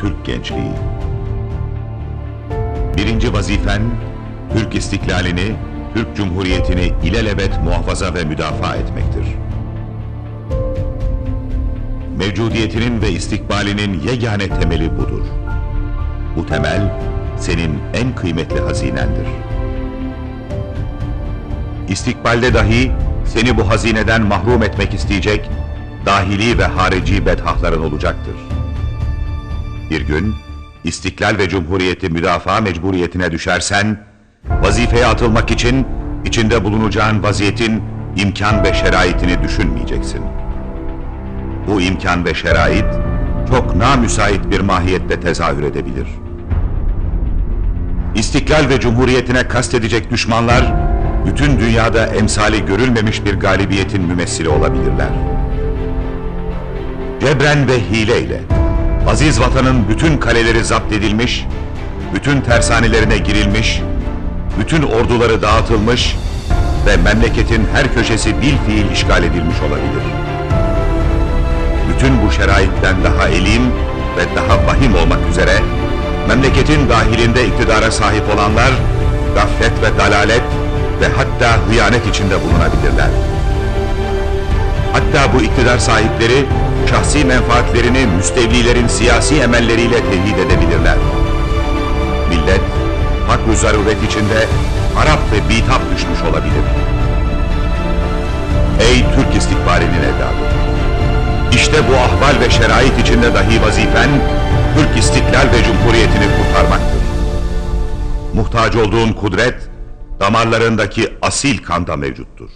Türk gençliği. Birinci vazifen, Türk istiklalini, Türk Cumhuriyeti'ni ilelebet muhafaza ve müdafaa etmektir. Mevcudiyetinin ve istikbalinin yegane temeli budur. Bu temel, senin en kıymetli hazinendir. İstikbalde dahi seni bu hazineden mahrum etmek isteyecek dahili ve harici bedhahların olacaktır. Bir gün istiklal ve cumhuriyeti müdafaa mecburiyetine düşersen, vazifeye atılmak için içinde bulunacağın vaziyetin imkan ve şeraitini düşünmeyeceksin. Bu imkan ve şerait çok namüsait bir mahiyette tezahür edebilir. İstiklal ve cumhuriyetine kastedecek düşmanlar, bütün dünyada emsali görülmemiş bir galibiyetin mümessili olabilirler. Cebren ve hileyle, aziz vatanın bütün kaleleri zapt edilmiş, bütün tersanelerine girilmiş, bütün orduları dağıtılmış ve memleketin her köşesi bil fiil işgal edilmiş olabilir. Bütün bu şeraitten daha elim ve daha vahim olmak üzere, memleketin dahilinde iktidara sahip olanlar, gaflet ve dalalet ve hatta hıyanet içinde bulunabilirler. Hatta bu iktidar sahipleri şahsi menfaatlerini müstevlilerin siyasi emelleriyle tehdit edebilirler. Millet, hak ve zaruret içinde harap ve bitap düşmüş olabilir. Ey Türk istikbalinin evladı! İşte bu ahval ve şerait içinde dahi vazifen, Türk istiklal ve cumhuriyetini kurtarmaktır. Muhtaç olduğun kudret, damarlarındaki asil kanda mevcuttur.